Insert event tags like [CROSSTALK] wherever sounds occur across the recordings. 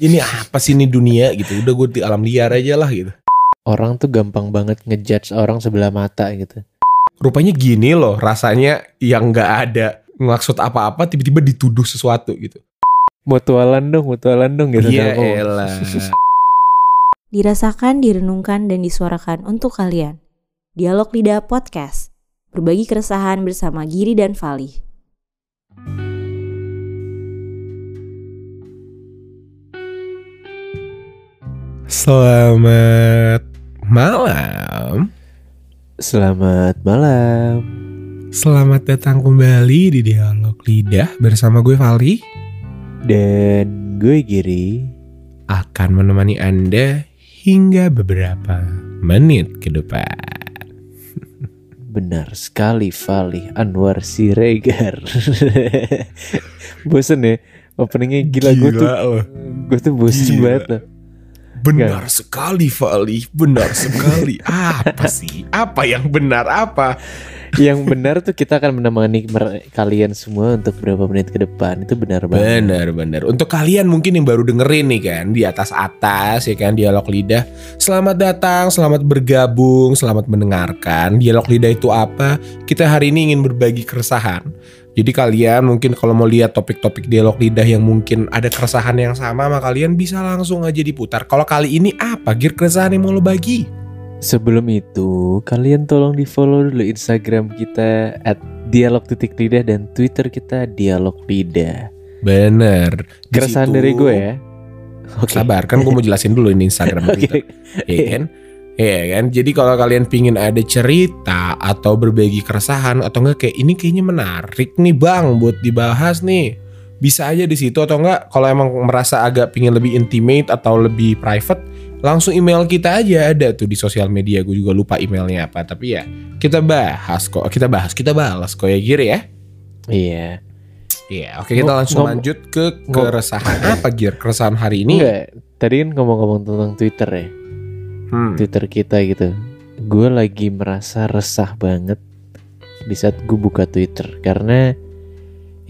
ini apa sih ini dunia gitu udah gue di alam liar aja lah gitu Orang tuh gampang banget ngejudge orang sebelah mata gitu. rupanya gini loh rasanya yang nggak ada maksud apa-apa tiba-tiba dituduh sesuatu gitu Mutualan dong, mutualan dong gitu. Iya elah [LAUGHS] Dirasakan, direnungkan, dan disuarakan untuk kalian. Dialog Lidah Podcast. Berbagi keresahan bersama Giri dan Fali. Selamat malam Selamat malam. Selamat datang kembali di Dialog Lidah bersama gue Vali Dan gue Giri. akan menemani Anda hingga beberapa menit ke depan. Benar sekali Fali Anwar Siregar. [LAUGHS] bosen ya openingnya gila, gue tuh gue tuh bosen Gila. banget loh. Benar sekali Vali, benar sekali. Apa sih? Apa yang benar apa? Yang benar tuh kita akan menemani kalian semua untuk berapa menit ke depan itu benar banget. Benar, benar. Untuk kalian mungkin yang baru dengerin nih kan di atas atas ya kan dialog lidah. Selamat datang, selamat bergabung, selamat mendengarkan. Dialog lidah itu apa? Kita hari ini ingin berbagi keresahan. Jadi kalian mungkin kalau mau lihat topik-topik dialog lidah yang mungkin ada keresahan yang sama, maka kalian bisa langsung aja diputar. Kalau kali ini apa gear keresahan yang mau lo bagi? Sebelum itu, kalian tolong di follow dulu Instagram kita at dialog titik lidah dan Twitter kita dialog lidah. Bener. Di Keresahan situ- dari gue ya. Oke. Sabar, kan gue mau jelasin dulu ini Instagram [LAUGHS] Oke. kita. Iya kan? Iya kan? Jadi kalau kalian pingin ada cerita atau berbagi keresahan atau enggak kayak ini kayaknya menarik nih bang buat dibahas nih. Bisa aja di situ atau enggak kalau emang merasa agak pingin lebih intimate atau lebih private langsung email kita aja ada tuh di sosial media gue juga lupa emailnya apa tapi ya kita bahas kok kita bahas kita balas kok ya Gir ya Iya. Iya oke kita langsung ngom- lanjut ke keresahan apa Gir keresahan hari ini Enggak, tadi kan ngomong-ngomong tentang Twitter ya. Hmm. Twitter kita gitu. Gue lagi merasa resah banget di saat gue buka Twitter karena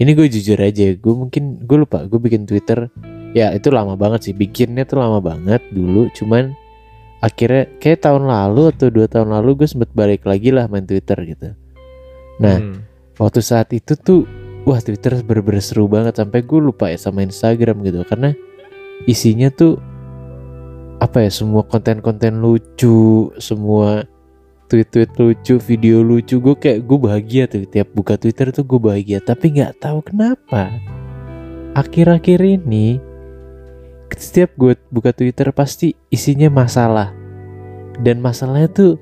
ini gue jujur aja, gue mungkin gue lupa gue bikin Twitter ya itu lama banget sih bikinnya tuh lama banget dulu cuman akhirnya kayak tahun lalu atau dua tahun lalu gue sempet balik lagi lah main Twitter gitu. Nah Hmm. waktu saat itu tuh wah Twitter bener-bener seru banget sampai gue lupa ya sama Instagram gitu karena isinya tuh apa ya semua konten-konten lucu semua tweet-tweet lucu video lucu gue kayak gue bahagia tuh tiap buka Twitter tuh gue bahagia tapi nggak tahu kenapa akhir-akhir ini setiap gue buka Twitter pasti isinya masalah dan masalahnya tuh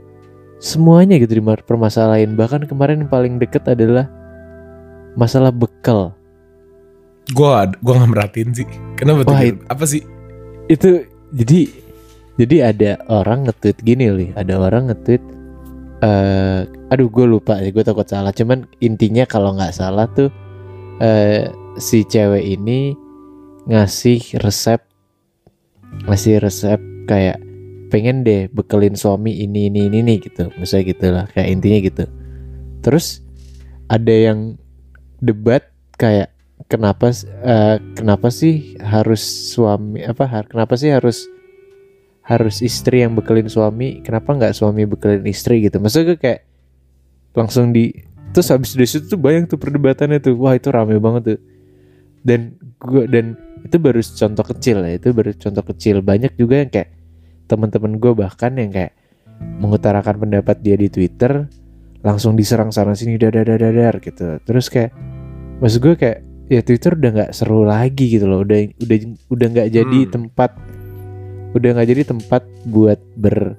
semuanya gitu dipermasalahin bahkan kemarin yang paling deket adalah masalah bekal Gua gua nggak merhatiin sih. Kenapa tuh? Apa sih? itu jadi jadi ada orang nge-tweet gini loh ada orang nge-tweet eh aduh gue lupa gue takut salah. Cuman intinya kalau nggak salah tuh eh si cewek ini ngasih resep ngasih resep kayak pengen deh bekelin suami ini ini ini nih gitu. Misalnya gitulah kayak intinya gitu. Terus ada yang debat kayak kenapa eh, kenapa sih harus suami apa kenapa sih harus harus istri yang bekelin suami kenapa nggak suami bekelin istri gitu? Maksudnya gue kayak langsung di terus habis dari situ tuh bayang tuh perdebatannya tuh. Wah itu rame banget tuh. Dan gue dan itu baru contoh kecil ya itu baru contoh kecil. Banyak juga yang kayak teman-teman gue bahkan yang kayak mengutarakan pendapat dia di Twitter langsung diserang sana sini dadar dadar gitu. Terus kayak maksud gue kayak ya Twitter udah nggak seru lagi gitu loh. Udah udah udah nggak jadi Hmm. tempat udah nggak jadi tempat buat ber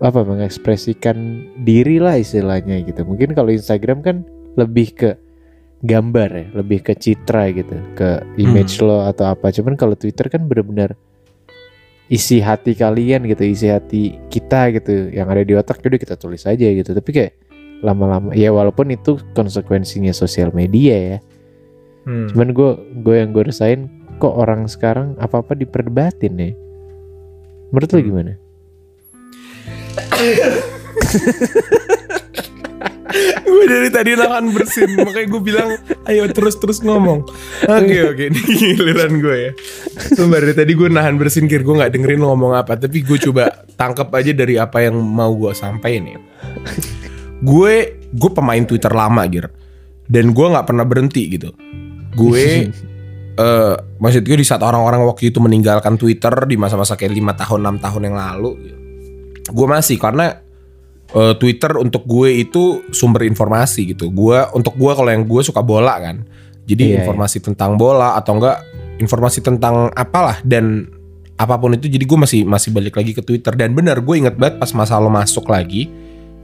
apa mengekspresikan diri lah istilahnya gitu. Mungkin kalau Instagram kan lebih ke gambar ya lebih ke citra gitu ke image lo atau apa. Cuman kalau Twitter kan bener-bener isi hati kalian gitu isi hati kita gitu yang ada di otak udah kita tulis aja gitu. Tapi kayak lama-lama ya walaupun itu konsekuensinya sosial media ya. Hmm. cuman gue gue yang gue rasain kok orang sekarang apa apa diperdebatin ya menurut lo Hmm. gimana? Gue dari tadi nahan bersin makanya gue bilang ayo terus terus ngomong. Oke oke ini giliran gue ya. Sumpah dari tadi gue nahan bersin kira gue nggak dengerin lo ngomong apa tapi gue coba tangkap aja dari apa yang mau gue sampaikan ya. Gue gue pemain Twitter lama gir. Dan gue nggak pernah berhenti gitu. Gue [LAUGHS] eh maksud gue di saat orang-orang waktu itu meninggalkan Twitter di masa-masa kayak lima tahun enam tahun yang lalu gue masih karena eh, Twitter untuk gue itu sumber informasi gitu. Gue untuk gue kalau yang gue suka bola kan. Jadi Iya, informasi tentang bola atau enggak informasi tentang apalah dan apa pun itu jadi gue masih masih balik lagi ke Twitter. Dan benar gue inget banget pas masa lo masuk lagi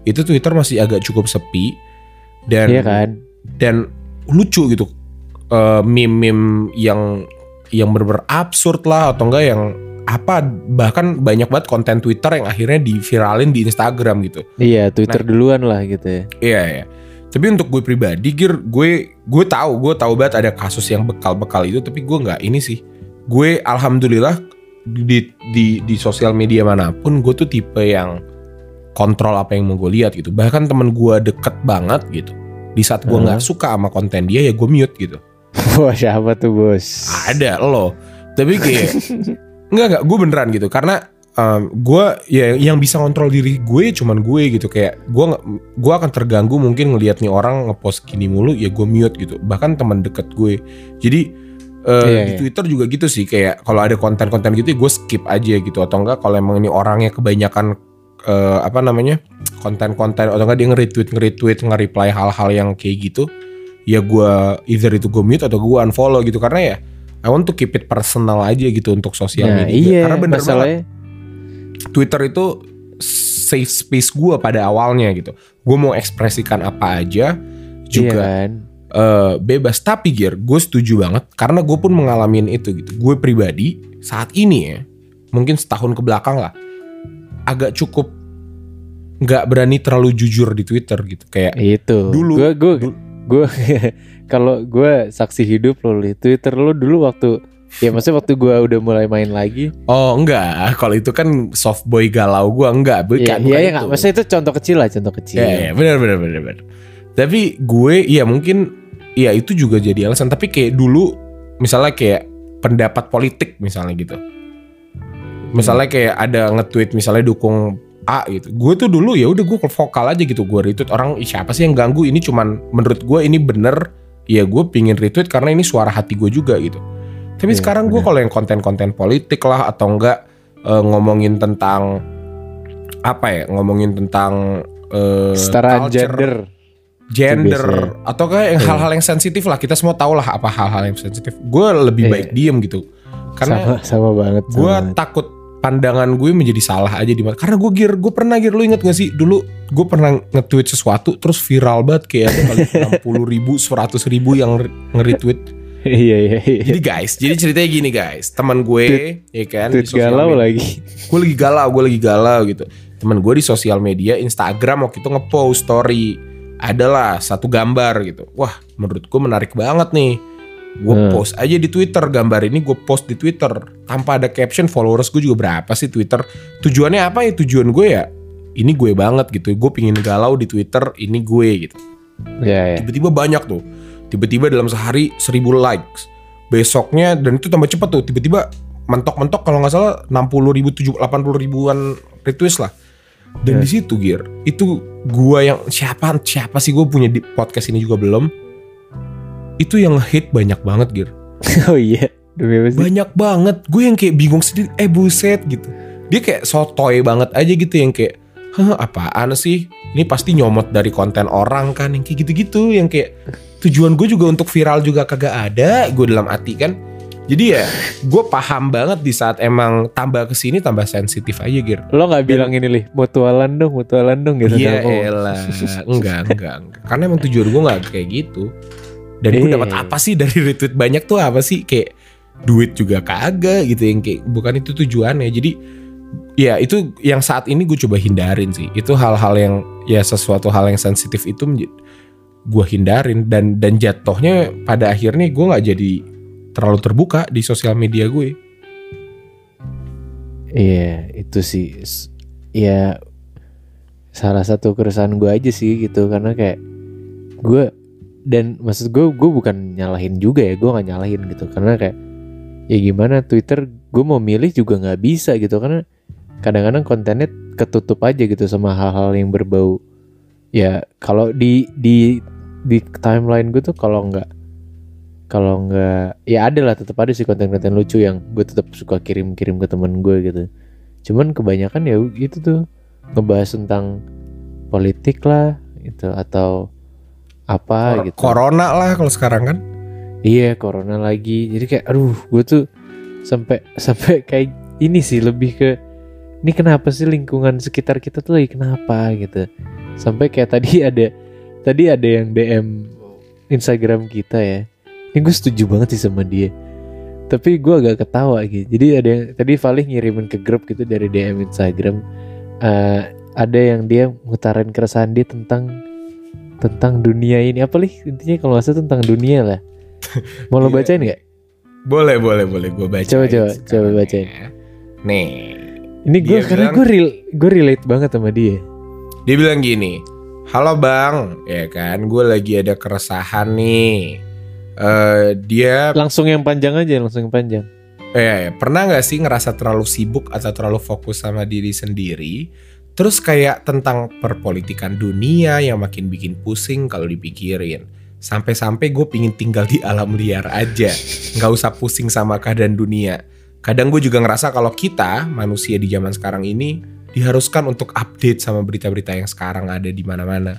itu Twitter masih agak cukup sepi. Dan Iya kan? dan lucu gitu Eh, meme-meme yang yang bener-bener absurd lah atau enggak yang apa bahkan banyak banget konten Twitter yang akhirnya diviralin di Instagram gitu. Iya, Twitter Nah. duluan lah gitu ya. iya iya. Tapi untuk gue pribadi gir gue gue tahu gue tahu banget ada kasus yang bekal-bekal itu tapi gue nggak ini sih. Gue alhamdulillah di di di sosial media mana pun gue tuh tipe yang kontrol apa yang mau gue lihat gitu. Bahkan temen gue deket banget gitu. Di saat gue nggak suka sama konten dia ya gue mute gitu Wah, siapa tuh, Bos? ada lo. Tapi kayak nggak nggak gue beneran gitu. Karena um, gue ya yang bisa kontrol diri gue cuman gue gitu. Kayak gue gue akan terganggu mungkin ngelihat nih orang ngepost gini mulu ya gue mute gitu. Bahkan teman deket gue. Jadi eh, Iya, di. Twitter juga gitu sih. Kayak kalau ada konten-konten gitu gue skip aja gitu. Atau enggak kalau emang ini orangnya kebanyakan eh, apa namanya konten-konten atau enggak dia nge-retweet nge-retweet nge-reply hal-hal yang kayak gitu ya gue either itu gue mute atau gue unfollow gitu. Karena ya I want to keep it personal aja gitu untuk sosial Nah, media. iya, karena bener banget Twitter itu safe space gue pada awalnya gitu. Gue mau ekspresikan apa aja iya juga kan? eh, bebas. Tapi gear gue setuju banget karena gue pun mengalami itu gitu. Gue pribadi saat ini ya mungkin setahun ke belakang lah agak cukup nggak berani terlalu jujur di Twitter gitu. Kayak Itu. Dulu- Gue gue [LAUGHS] kalau gue saksi hidup lo Li. Twitter lo dulu waktu ya maksudnya waktu gue udah mulai main lagi. oh enggak kalau itu kan soft boy galau gue enggak bukan Iya, bukan iya ya itu. nggak. Maksudnya itu contoh kecil lah, contoh kecil. Ya, ya, benar benar benar benar. Tapi gue ya mungkin ya itu juga jadi alasan tapi kayak dulu misalnya kayak pendapat politik misalnya gitu. Misalnya kayak ada nge-tweet misalnya dukung A gitu. Gue tuh dulu ya udah gue vokal aja gitu. Gue retweet orang "Ih, siapa sih yang ganggu ini cuman menurut gue ini bener ya gue pingin retweet karena ini suara hati gue juga gitu. Tapi Iya, sekarang gue kalau yang konten-konten politik lah atau enggak eh, ngomongin tentang apa ya ngomongin tentang Setaraan culture, gender. gender biasanya. atau kayak yang Iya. hal-hal yang sensitif lah kita semua tahu lah apa hal-hal yang sensitif gue lebih Iya. baik diem gitu karena sama sama banget. gue takut pandangan gue menjadi salah aja di mata karena gue gir gue pernah gir lu inget gak sih? Dulu gue pernah nge-tweet sesuatu terus viral banget kayak ada kali puluh ribu seratus ribu yang re- nge-retweet. [LAUGHS] Iya iya iya. jadi guys jadi ceritanya gini guys. Teman gue ya kan di Tweet galau media- lagi. gue lagi galau gue lagi galau gitu. Temen gue di sosial media Instagram waktu itu ngepost story adalah satu gambar gitu. Wah menurut gue menarik banget nih gue Hmm. post aja di Twitter gambar ini gue post di Twitter. Tanpa ada caption followers gue juga berapa sih Twitter? Tujuannya apa ya? Tujuan gue ya ini gue banget gitu. Gue pingin galau di Twitter ini gue gitu. Iya iya. tiba-tiba banyak tuh. Tiba-tiba dalam sehari 1000 likes. Besoknya dan itu tambah cepet tuh tiba-tiba mentok-mentok kalau nggak salah 60 ribu 80 ribuan retweet lah. Dan Ya. di situ gear itu gua yang siapa siapa sih gue punya di podcast ini juga belum itu yang hate banyak banget gear [LAUGHS] Oh iya. Demi apa sih? banyak banget. Gue yang kayak bingung sendiri eh buset gitu. Dia kayak sotoy banget aja gitu yang kayak Hah apaan sih? Ini pasti nyomot dari konten orang kan yang kayak gitu-gitu yang kayak tujuan gue juga untuk viral juga kagak ada gue dalam hati kan. Jadi ya gue paham banget di saat emang tambah ke sini tambah sensitif aja Gir. Lo nggak bilang ini lih mutualan dong, mutualan dong gitu. Iya elah. Enggak, enggak enggak. Karena emang tujuan gue nggak kayak gitu dan gue Eh. dapat apa sih dari retweet banyak tuh apa sih? Kayak duit juga kagak gitu yang kayak bukan itu tujuannya. Jadi ya itu yang saat ini gue coba hindarin sih. Itu hal-hal yang ya sesuatu hal yang sensitif itu gue hindarin. Dan dan jatuhnya pada akhirnya gue nggak jadi terlalu terbuka di sosial media gue. Iya, itu sih. Ya salah satu keresahan gue aja sih gitu. Karena kayak gue dan maksud gue gue bukan nyalahin juga ya gue nggak nyalahin gitu. Karena kayak ya gimana Twitter gue mau milih juga nggak bisa gitu. Karena kadang-kadang kontennya ketutup aja gitu sama hal-hal yang berbau. Ya kalau di di di timeline gue tuh kalau nggak kalau nggak ya ada lah tetap ada sih konten-konten lucu yang gue tetap suka kirim-kirim ke temen gue gitu. Cuman kebanyakan ya itu tuh ngebahas tentang politik lah itu atau apa Cor- gitu. Corona lah kalau sekarang kan. Iya corona lagi. Jadi kayak aduh gue tuh Sampai [LAUGHS] sampai kayak ini sih lebih ke Ini kenapa sih lingkungan sekitar kita tuh lagi kenapa gitu. Sampai kayak tadi [LAUGHS] ada Tadi ada yang DM Instagram kita ya. Ini gue setuju banget sih sama dia. Tapi gue agak ketawa gitu Jadi ada yang Tadi Valih ngirimin ke grup gitu dari DM Instagram. Eh, Ada yang dia ngutarin keresahan dia tentang Tentang dunia ini Apa lih intinya kalau nggak salah tentang dunia lah [LAUGHS] Mau lo Iya. bacain nggak? Boleh, boleh, boleh. Gue baca. Coba, coba, coba bacain. Nih, Ini gue karena gue real, gue relate banget sama dia. dia bilang gini, halo bang, ya kan, gue lagi ada keresahan nih. Eh dia, Langsung yang panjang aja, langsung yang panjang. eh, pernah nggak sih ngerasa terlalu sibuk atau terlalu fokus sama diri sendiri? Terus kayak tentang perpolitikan dunia yang makin bikin pusing kalau dipikirin. Sampai-sampai gue pingin tinggal di alam liar aja, nggak usah pusing sama keadaan dunia. Kadang gue juga ngerasa kalau kita manusia di zaman sekarang ini diharuskan untuk update sama berita-berita yang sekarang ada di mana-mana.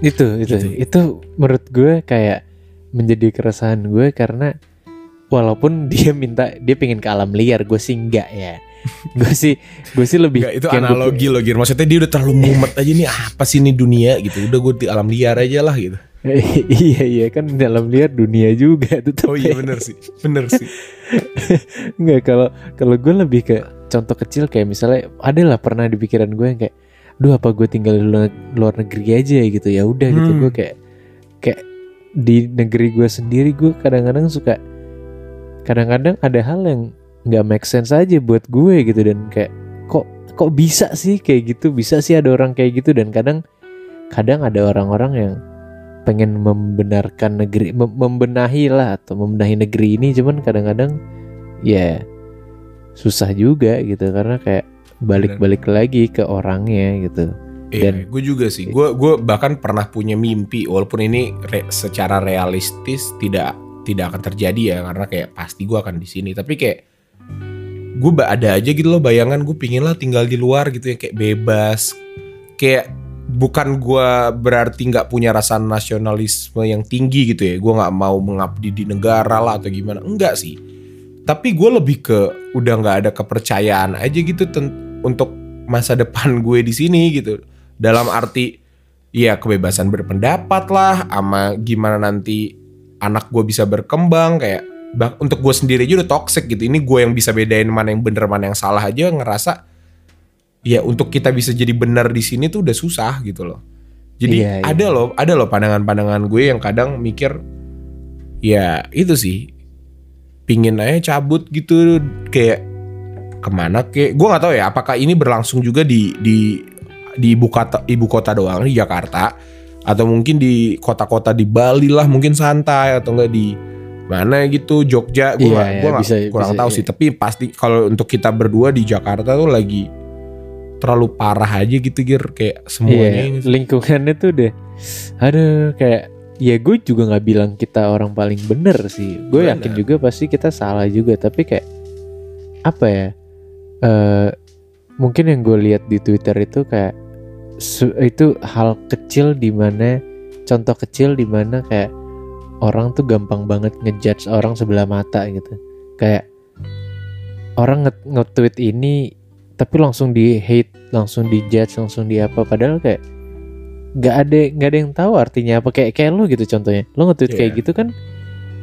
Itu, itu, Gitu. itu menurut gue kayak menjadi keresahan gue karena walaupun [LAUGHS] dia minta dia pengen ke alam liar, gue sih enggak ya. [LAUGHS] gue sih, gue sih lebih. Enggak, itu analogi loh Gir. Maksudnya dia udah terlalu mumet aja nih apa sih ini dunia gitu. Udah gue di alam liar aja lah gitu. [LAUGHS] iya iya kan dalam liar dunia juga tetap Oh iya bener sih. Bener sih. [LAUGHS] Enggak kalau kalau gue lebih ke contoh kecil kayak misalnya ada lah pernah di pikiran gue yang kayak, duh apa gue tinggal di luar, luar negeri aja gitu ya udah gitu Hmm. gue kayak kayak di negeri gue sendiri gue kadang-kadang suka kadang-kadang ada hal yang nggak make sense aja buat gue gitu. Dan kayak kok kok bisa sih kayak gitu? Bisa sih ada orang kayak gitu? Dan kadang kadang ada orang-orang yang pengen membenarkan negeri mem- membenahi lah atau membenahi negeri ini. Cuman kadang-kadang ya susah juga gitu. Karena kayak balik-balik lagi ke orangnya gitu. Iya, Dan- gue juga sih. Gue gue bahkan pernah punya mimpi. Walaupun ini re- secara realistis tidak tidak akan terjadi ya. Karena kayak pasti gue akan di sini. Tapi kayak gue ada aja gitu loh bayangan gue pingin lah tinggal di luar gitu ya kayak bebas. Kayak bukan gue berarti nggak punya rasa nasionalisme yang tinggi gitu ya. Gue nggak mau mengabdi di negara lah atau gimana. Enggak sih. Tapi gue lebih ke udah nggak ada kepercayaan aja gitu untuk masa [LAUGHS] depan gue di sini gitu dalam arti ya kebebasan berpendapat lah ama gimana nanti anak gue bisa berkembang kayak bah- untuk gue sendiri aja udah toxic gitu. Ini gue yang bisa bedain mana yang bener mana yang salah aja ngerasa ya untuk kita bisa jadi benar di sini tuh udah susah gitu loh. Jadi Iya, iya. ada loh ada loh pandangan-pandangan gue yang kadang mikir ya itu sih. Pingin aja cabut gitu kayak ke mana kayak gue nggak tahu ya apakah ini berlangsung juga di di di ibu kota ibu kota doang di Jakarta? Atau mungkin di kota-kota di Bali lah mungkin santai atau enggak di mana gitu Jogja gue Iya, iya, gua nggak- bisa- kurang bisa, tahu iya. sih. Tapi pasti kalau untuk kita berdua di Jakarta tuh lagi terlalu parah aja gitu gir. Kayak semuanya Iya, ini. lingkungannya tuh udah aduh kayak ya gue juga nggak bilang kita orang paling bener sih. Gue yakin juga pasti kita salah juga. Tapi kayak apa ya eh mungkin yang gue lihat di twitter itu kayak itu hal kecil di mana contoh kecil di mana kayak orang tuh gampang banget ngejudge orang sebelah mata gitu. Kayak orang nge- nge-tweet ini tapi langsung di hate langsung di judge langsung di apa. Padahal kayak nggak ada nggak ada yang tahu artinya apa. Kayak kayak lo gitu contohnya. Lo nge-tweet kayak Iya. gitu kan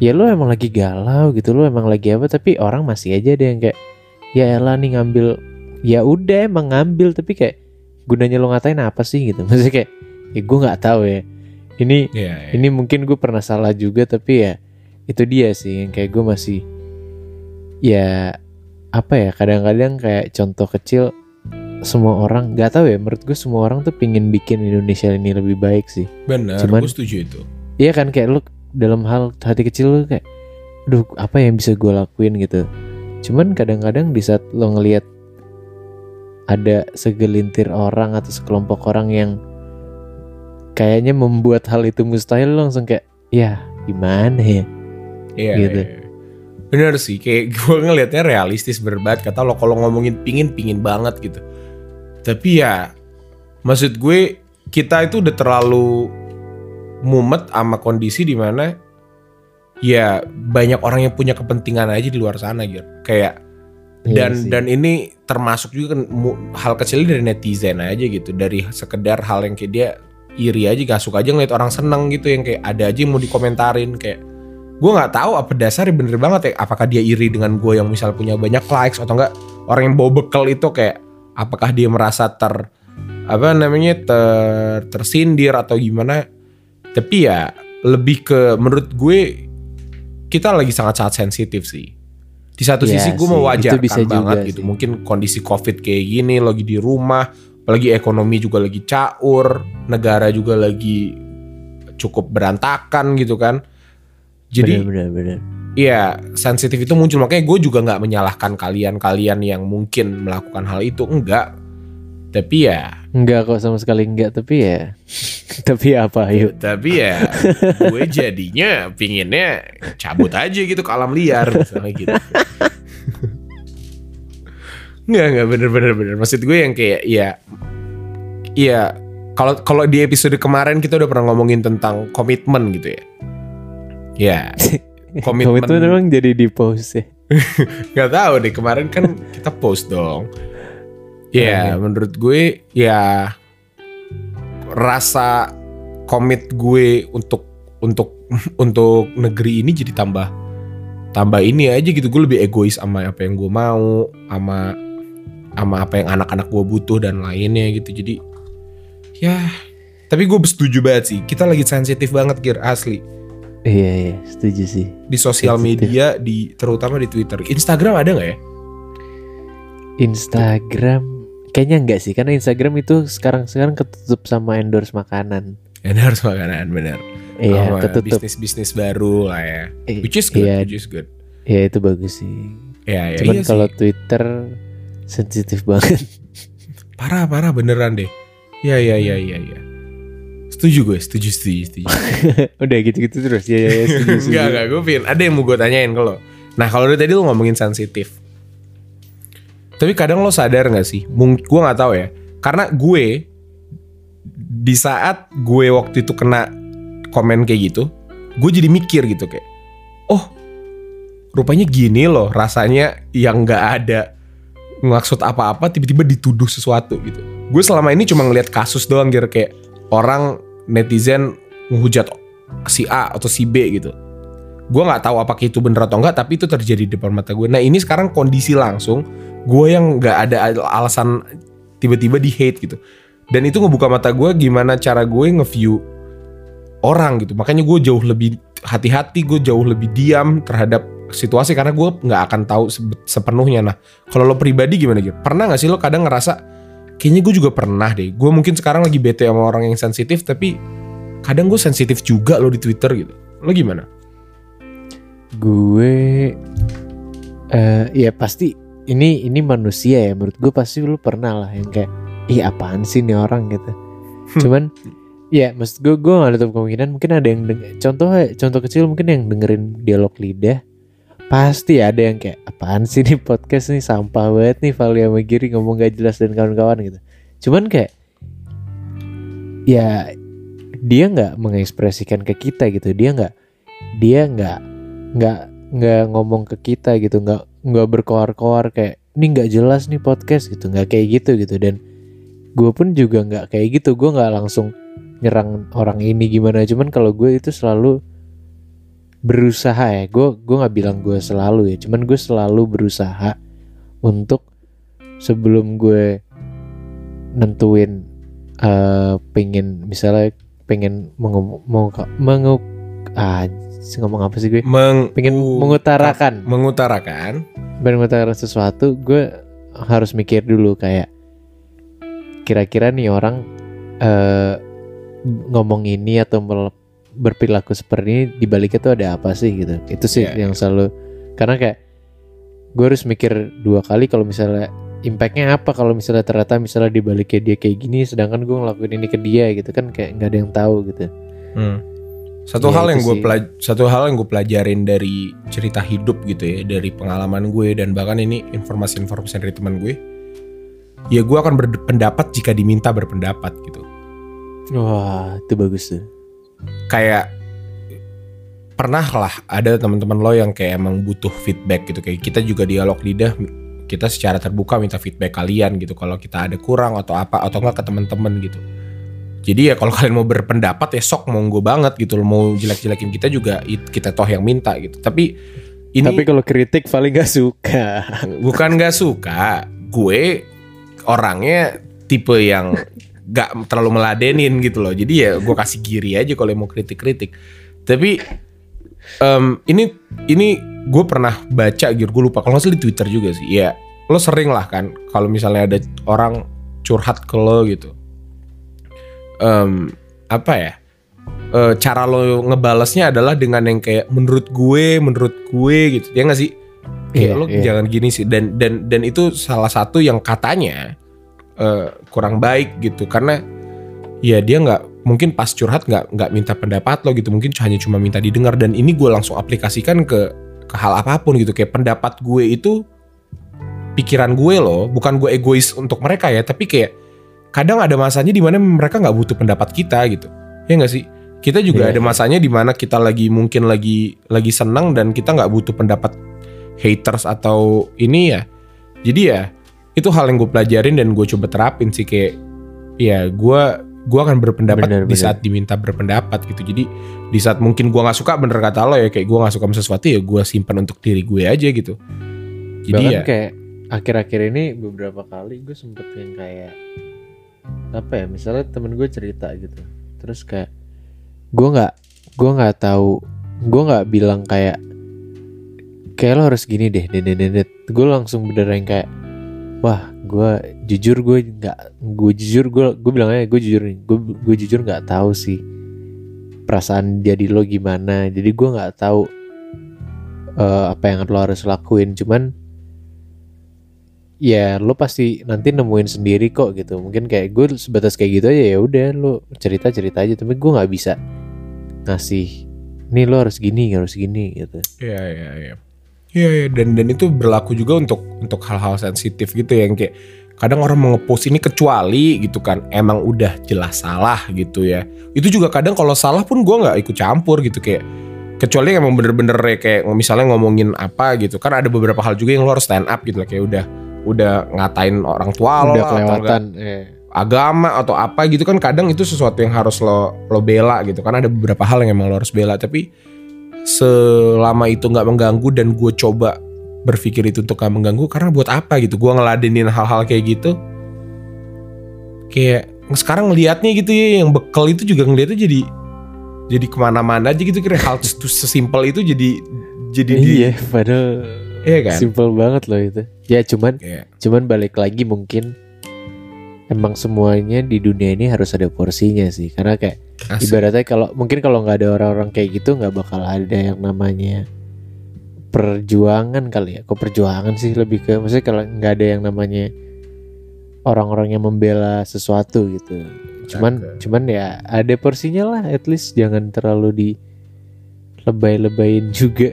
ya lo emang lagi galau gitu lo emang lagi apa tapi orang masih aja ada yang kayak ya elah nih ngambil ya udah emang ngambil. Tapi kayak gunanya lo ngatain apa sih gitu. [LAUGHS] Maksudnya kayak ya gue nggak tahu ya ini Iya, iya. ini mungkin gue pernah salah juga tapi ya itu dia sih yang kayak gue masih ya apa ya kadang-kadang kayak contoh kecil semua orang nggak tahu ya menurut gue semua orang tuh pingin bikin Indonesia ini lebih baik sih Bener, Cuman- gue setuju itu. Iya kan kayak lu dalam hal hati kecil lu kayak Duh apa yang bisa gue lakuin gitu Cuman kadang-kadang di saat lo ngelihat Ada segelintir orang atau sekelompok orang yang Kayaknya membuat hal itu mustahil lo langsung kayak Ya gimana ya Iya. Gitu. iya. Bener sih, kayak [LAUGHS] gue ngelihatnya realistis berbat. Kata lo kalau ngomongin pingin, pingin banget gitu. Tapi ya, maksud gue kita itu udah terlalu mumet sama kondisi di mana ya banyak orang yang punya kepentingan aja di luar sana gitu. Kayak Iya dan sih. dan ini termasuk juga kan hal kecil dari netizen aja gitu dari sekedar hal yang kayak dia iri aja gak suka aja ngeliat orang seneng gitu yang kayak ada aja yang mau dikomentarin kayak gue nggak tahu apa dasarnya bener banget ya apakah dia iri dengan gue yang misal punya banyak likes atau enggak orang yang bawa bekal itu kayak apakah dia merasa ter apa namanya ter tersindir atau gimana? Tapi ya lebih ke menurut gue kita lagi sangat-sangat sensitif sih. Di satu Iya sisi gue itu mewajarkan juga banget gitu sih. mungkin kondisi covid kayak gini lagi di rumah apalagi ekonomi juga lagi caur negara juga lagi cukup berantakan gitu kan. Jadi. Iya, sensitif itu muncul. Makanya gue juga nggak menyalahkan kalian-kalian yang mungkin melakukan hal itu. Enggak. Tapi ya, Enggak kok sama sekali enggak. Tapi ya. [LAUGHS] Tapi apa yuk? Tapi ya gue jadinya pinginnya cabut aja gitu ke alam liar misalnya gitu. [LAUGHS] Nggak nggak bener-bener bener. Maksud gue yang kayak ya, iya kalau kalau di episode kemarin kita udah pernah ngomongin tentang komitmen gitu ya. Ya, [LAUGHS] komitmen. Komitmen memang jadi di pause ya [LAUGHS] Gak tahu deh kemarin kan kita post dong. Ya Oke. menurut gue ya rasa komit gue untuk untuk [LAUGHS] untuk negeri ini jadi tambah tambah ini aja gitu gue lebih egois sama apa yang gue mau sama sama apa yang anak-anak gue butuh dan lainnya gitu. Jadi ya tapi gue setuju banget sih. Kita lagi sensitif banget gear asli. Iya iya setuju sih. Di sosial media di terutama di Twitter. Instagram ada nggak ya? Instagram Kayaknya enggak sih. Karena Instagram itu sekarang sekarang ketutup sama endorse makanan. Harus makanan bener. Iya Sama ketutup. bisnis-bisnis baru lah ya. Which is good, Iya which is good. ya itu bagus sih. Ya, ya Cuman iya kalau. Twitter Sensitif banget [LAUGHS] Parah, parah beneran deh. Ya, ya, ya, ya, ya. Setuju gue, setuju, setuju, setuju. [LAUGHS] Udah gitu-gitu terus Ya ya, ya setuju, [LAUGHS] setuju. Enggak, enggak, gue pin. Ada yang mau gue tanyain lo. Nah, kalau dari tadi lo ngomongin sensitif. Tapi kadang lo sadar gak sih? Mungkin gue nggak tahu ya. Karena gue di saat gue waktu itu kena komen kayak gitu, gue jadi mikir gitu kayak, oh, rupanya gini loh rasanya yang nggak ada maksud apa-apa tiba-tiba dituduh sesuatu gitu. Gue selama ini cuma ngelihat kasus doang gitu kayak orang netizen menghujat si A atau si B gitu. Gue nggak tahu apakah itu bener atau enggak, tapi itu terjadi di depan mata gue. Nah ini sekarang kondisi langsung, gue yang nggak ada al- alasan tiba-tiba di hate gitu. Dan itu ngebuka mata gue gimana cara gue nge-view orang gitu. Makanya gue jauh lebih hati-hati, gue jauh lebih diam terhadap situasi karena gue nggak akan tahu sepenuhnya. Nah kalau lo pribadi gimana gitu? Pernah nggak sih lo kadang ngerasa kayaknya gue juga pernah deh. Gue mungkin sekarang lagi bete sama orang yang sensitif, tapi kadang gue sensitif juga lo di Twitter gitu. Lo gimana? Gue eh ya pasti ini ini manusia ya menurut gue pasti lu pernah lah yang kayak ih apaan sih nih orang gitu. Cuman ya maksud gue gue gak nutup kemungkinan mungkin ada yang contoh contoh kecil mungkin yang dengerin dialog lidah pasti ada yang kayak apaan sih nih podcast nih? Sampah banget nih Vali sama Giri ngomong gak jelas dan kawan-kawan gitu. Cuman kayak ya dia nggak mengekspresikan ke kita gitu. Dia nggak dia nggak nggak nggak ngomong ke kita gitu. Nggak nggak berkoar-koar kayak ini nggak jelas nih podcast gitu. Nggak kayak gitu gitu. Dan gue pun juga nggak kayak gitu. Gue nggak langsung nyerang orang ini gimana. Cuman kalau gue itu selalu berusaha ya. Gue gue nggak bilang gue selalu ya cuman gue selalu berusaha untuk sebelum gue nentuin eh pengen misalnya pengen mengu mengu, mengu- ah ngomong apa sih gue? Meng pengen u- mengutarakan. mengutarakan. Pengen mengutarakan sesuatu gue harus mikir dulu kayak kira-kira nih orang eh ngomong ini atau berperilaku seperti ini di baliknya tuh ada apa sih gitu. Itu sih Iya, yang selalu karena kayak gue harus mikir dua kali kalau misalnya impactnya apa kalau misalnya ternyata misalnya di baliknya dia kayak gini sedangkan gue ngelakuin ini ke dia gitu kan kayak nggak ada yang tahu gitu. Hmm. Satu Iya, hal yang gue pelaj- satu hal yang gue pelajarin dari cerita hidup gitu ya, dari pengalaman gue dan bahkan ini informasi-informasi dari teman gue, ya gue akan berpendapat jika diminta berpendapat gitu. wah itu bagus tuh Kayak pernah lah ada teman-teman lo yang kayak emang butuh feedback gitu kayak kita juga dialog lidah kita secara terbuka minta feedback kalian gitu kalau kita ada kurang atau apa atau enggak ke teman-teman gitu. Jadi ya kalau [LAUGHS] kalian mau berpendapat ya sok monggo banget gitu loh mau jelek-jelekin kita juga it- kita toh yang minta gitu. Tapi ini tapi kalau kritik paling gak suka bukan gak suka, gue orangnya tipe yang [LAUGHS] gak terlalu meladenin gitu loh. Jadi ya gue kasih giri aja kalau mau kritik-kritik. Tapi em, ini ini gue pernah baca gitu, gue lupa kalau nggak salah di Twitter juga sih. Ya lo sering lah kan kalau misalnya ada orang curhat ke lo gitu. Em, apa ya? Eh, cara lo ngebalesnya adalah dengan yang kayak menurut gue, menurut gue gitu. Ya nggak sih? Kayak Iya, lo iya. jangan gini sih dan dan dan itu salah satu yang katanya eh, kurang baik gitu. Karena ya dia nggak mungkin pas curhat nggak nggak minta pendapat lo gitu. Mungkin hanya cuma minta didengar. Dan ini gue langsung aplikasikan ke ke hal apa pun gitu. Kayak pendapat gue itu pikiran gue loh. Bukan gue egois untuk mereka ya. Tapi kayak kadang ada masanya di mana mereka nggak butuh pendapat kita gitu. Ya nggak sih? Kita juga Iya, ada masanya di mana kita lagi mungkin lagi lagi senang dan kita nggak butuh pendapat haters atau ini ya. Jadi ya itu hal yang gue pelajarin dan gue coba terapin sih kayak ya gue gue akan berpendapat Bener, di bener. saat diminta berpendapat gitu. Jadi di saat mungkin gue nggak suka bener kata lo ya kayak gue nggak suka sama sesuatu ya gue simpan untuk diri gue aja gitu. Jadi Bahkan ya kayak akhir-akhir ini beberapa kali gue sempet yang kayak apa ya misalnya temen gue cerita gitu. Terus kayak gue nggak gue nggak tahu gue nggak bilang kayak kayak lo harus gini deh deh deh gue langsung bener yang kayak wah gue jujur gue nggak gue jujur gue gue bilang aja gue jujur nih gue gue jujur nggak tahu sih perasaan jadi lo gimana. Jadi gue nggak tahu eh, apa yang lo harus lakuin. Cuman ya lo pasti nanti nemuin sendiri kok gitu. Mungkin kayak gue sebatas kayak gitu aja ya udah lo cerita cerita aja. Tapi gue nggak bisa ngasih nih lo harus gini harus gini gitu. Iya iya iya. Iya iya dan dan itu berlaku juga untuk untuk hal-hal sensitif gitu yang kayak kadang orang mau ngepost ini kecuali gitu kan emang udah jelas salah gitu ya. Itu juga kadang kalau salah pun gua nggak ikut campur gitu kayak kecuali emang bener-bener ya kayak misalnya ngomongin apa gitu kan ada beberapa hal juga yang lo harus stand up gitu lah kayak udah udah ngatain orang tua lo udah lah, atau enggak kelewatan eh. agama atau apa gitu kan kadang itu sesuatu yang harus lo lo bela gitu kan ada beberapa hal yang emang lo harus bela tapi selama itu nggak mengganggu dan gue coba berpikir itu untuk gak mengganggu karena buat apa gitu? Gue ngeladenin hal-hal kayak gitu. Kayak sekarang ngelihatnya gitu ya yang bekal itu juga ngelihatnya jadi jadi ke mana-mana aja gitu. Kira hal sesimpel itu jadi jadi di, iya padahal iya kan? simple banget loh itu. Ya cuman Kayak, cuman balik lagi mungkin emang semuanya di dunia ini harus ada porsinya sih. Karena kayak asik. ibaratnya kalau mungkin kalau nggak ada orang-orang kayak gitu nggak bakal ada yang namanya perjuangan kali ya. Kok perjuangan sih? Lebih ke maksudnya kalau nggak ada yang namanya orang-orang yang membela sesuatu gitu. Cuman cuman ya ada porsinya lah. At least jangan terlalu di lebay-lebayin juga.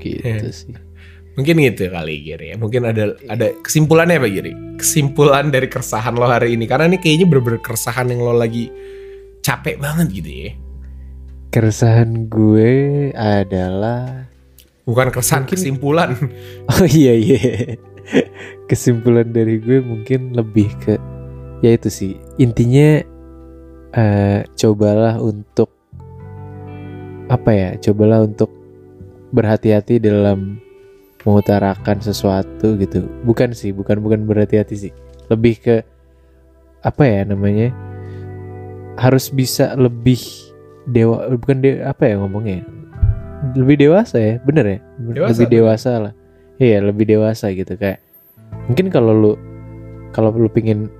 Gitu Iya. sih Mungkin gitu kali Giri ya. Mungkin ada ada kesimpulannya apa Giri? Kesimpulan dari keresahan lo hari ini karena ini kayaknya bener-bener keresahan yang lo lagi capek banget gitu ya. keresahan gue adalah Bukan keresahan, Mungkin- kesimpulan. [LAUGHS] Oh iya iya. Kesimpulan dari gue mungkin lebih ke ya itu sih. Intinya eh cobalah untuk apa ya? Cobalah untuk berhati-hati dalam mengutarakan sesuatu gitu. Bukan sih, bukan bukan berhati-hati sih. Lebih ke apa ya namanya? Harus bisa lebih dewa bukan de, apa ya ngomongnya? Lebih dewasa ya, bener ya? Dewasa, lebih bener. dewasa lah. Iya, lebih dewasa gitu kayak. Mungkin kalau lu kalau lu pingin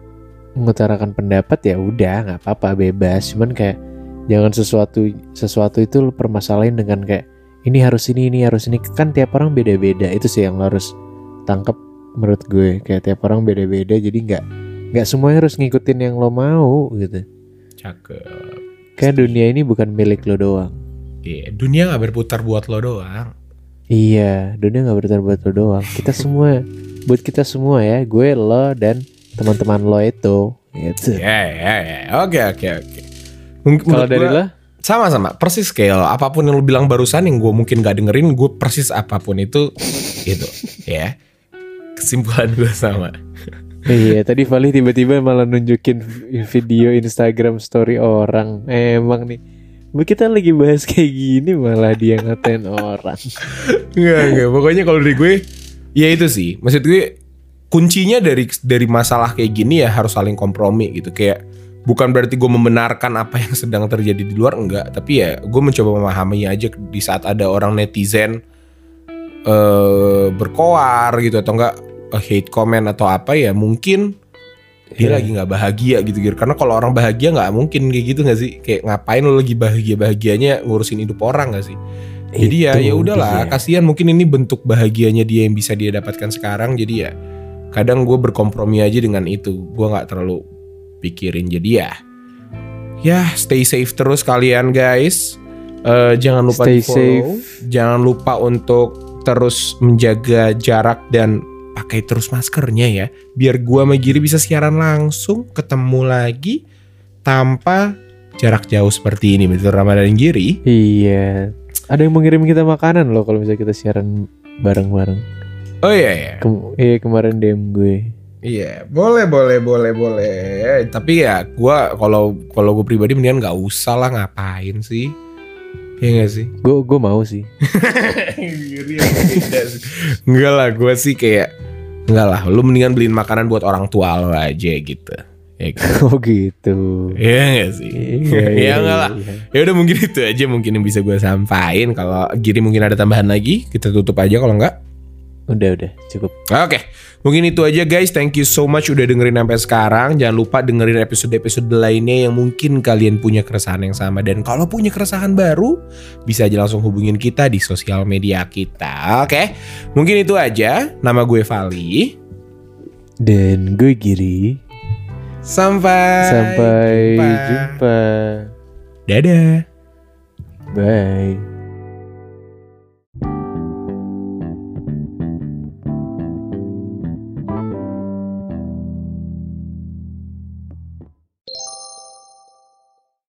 mengutarakan pendapat ya udah nggak apa-apa bebas cuman kayak jangan sesuatu sesuatu itu lu permasalahin dengan kayak ini harus ini ini harus ini. Kan tiap orang beda-beda. Itu sih yang lo harus tangkap menurut gue. Kayak tiap orang beda-beda jadi nggak nggak semuanya harus ngikutin yang lo mau gitu. Cakep. kayak dunia ini bukan milik lo doang. Iya, dunia nggak berputar buat lo doang. iya dunia nggak berputar buat lo doang. Kita semua buat kita semua ya. Gue lo dan teman-teman lo itu. Gitu. Ya, ya, ya. Oke, oke, oke. Kalau dari gua- lo sama-sama persis scale apa pun yang lu bilang barusan yang gue mungkin gak dengerin gue persis apa pun itu itu ya kesimpulan gue sama Iya, tadi Fali tiba-tiba malah nunjukin vi- video Instagram story orang. Emang nih, Bu, kita lagi bahas kayak gini malah dia ngatain orang. Enggak, enggak. Pokoknya kalau dari gue ya itu sih. Maksud gue kuncinya dari dari masalah kayak gini ya harus saling kompromi gitu. Kayak bukan berarti gue membenarkan apa yang sedang terjadi di luar enggak, tapi ya gue mencoba memahami aja di saat ada orang netizen eh berkoar gitu atau enggak eh, hate comment atau apa ya mungkin dia Iya. lagi nggak bahagia gitu gitu karena kalau orang bahagia nggak mungkin kayak gitu nggak sih kayak ngapain lo lagi bahagia bahagianya ngurusin hidup orang nggak sih jadi ya Itu ya udahlah, dia. kasihan mungkin ini bentuk bahagianya dia yang bisa dia dapatkan sekarang. Jadi ya kadang gue berkompromi aja dengan itu. Gue nggak terlalu pikirin. Jadi ya ya stay safe terus kalian guys. Eh, jangan lupa Stay di follow. safe. Jangan lupa untuk terus menjaga jarak dan pakai terus maskernya ya. Biar gua sama Giri bisa siaran langsung, ketemu lagi tanpa jarak jauh seperti ini. Betul Ramadan dan Giri. Iya. Ada yang mau ngirim kita makanan loh kalau misalnya kita siaran bareng-bareng. Oh iya iya. Kem- iya kemarin DM gue. Iya, boleh, boleh, boleh, boleh. Tapi ya, gua kalau kalau gue pribadi mendingan nggak usah lah ngapain sih? Iya gak sih? Gue gue mau sih. Enggak lah, gue sih kayak enggak lah. Lu mendingan beliin makanan buat orang tua lo aja gitu. Ya kan? [LAUGHS] oh gitu. Iya gak sih? Iya [LAUGHS] enggak lah. iya. Ya udah mungkin itu aja mungkin yang bisa gue sampaikan. Kalau Giri mungkin ada tambahan lagi, kita tutup aja kalau enggak. Udah udah cukup. Oke, mungkin itu aja guys. Thank you so much udah dengerin sampai sekarang. Jangan lupa dengerin episode-episode lainnya yang mungkin kalian punya keresahan yang sama. Dan kalau punya keresahan baru, bisa aja langsung hubungin kita di sosial media kita. Oke, mungkin itu aja. Nama gue Vali. Dan gue Giri. Sampai, Sampai jumpa. jumpa. Dadah. Bye.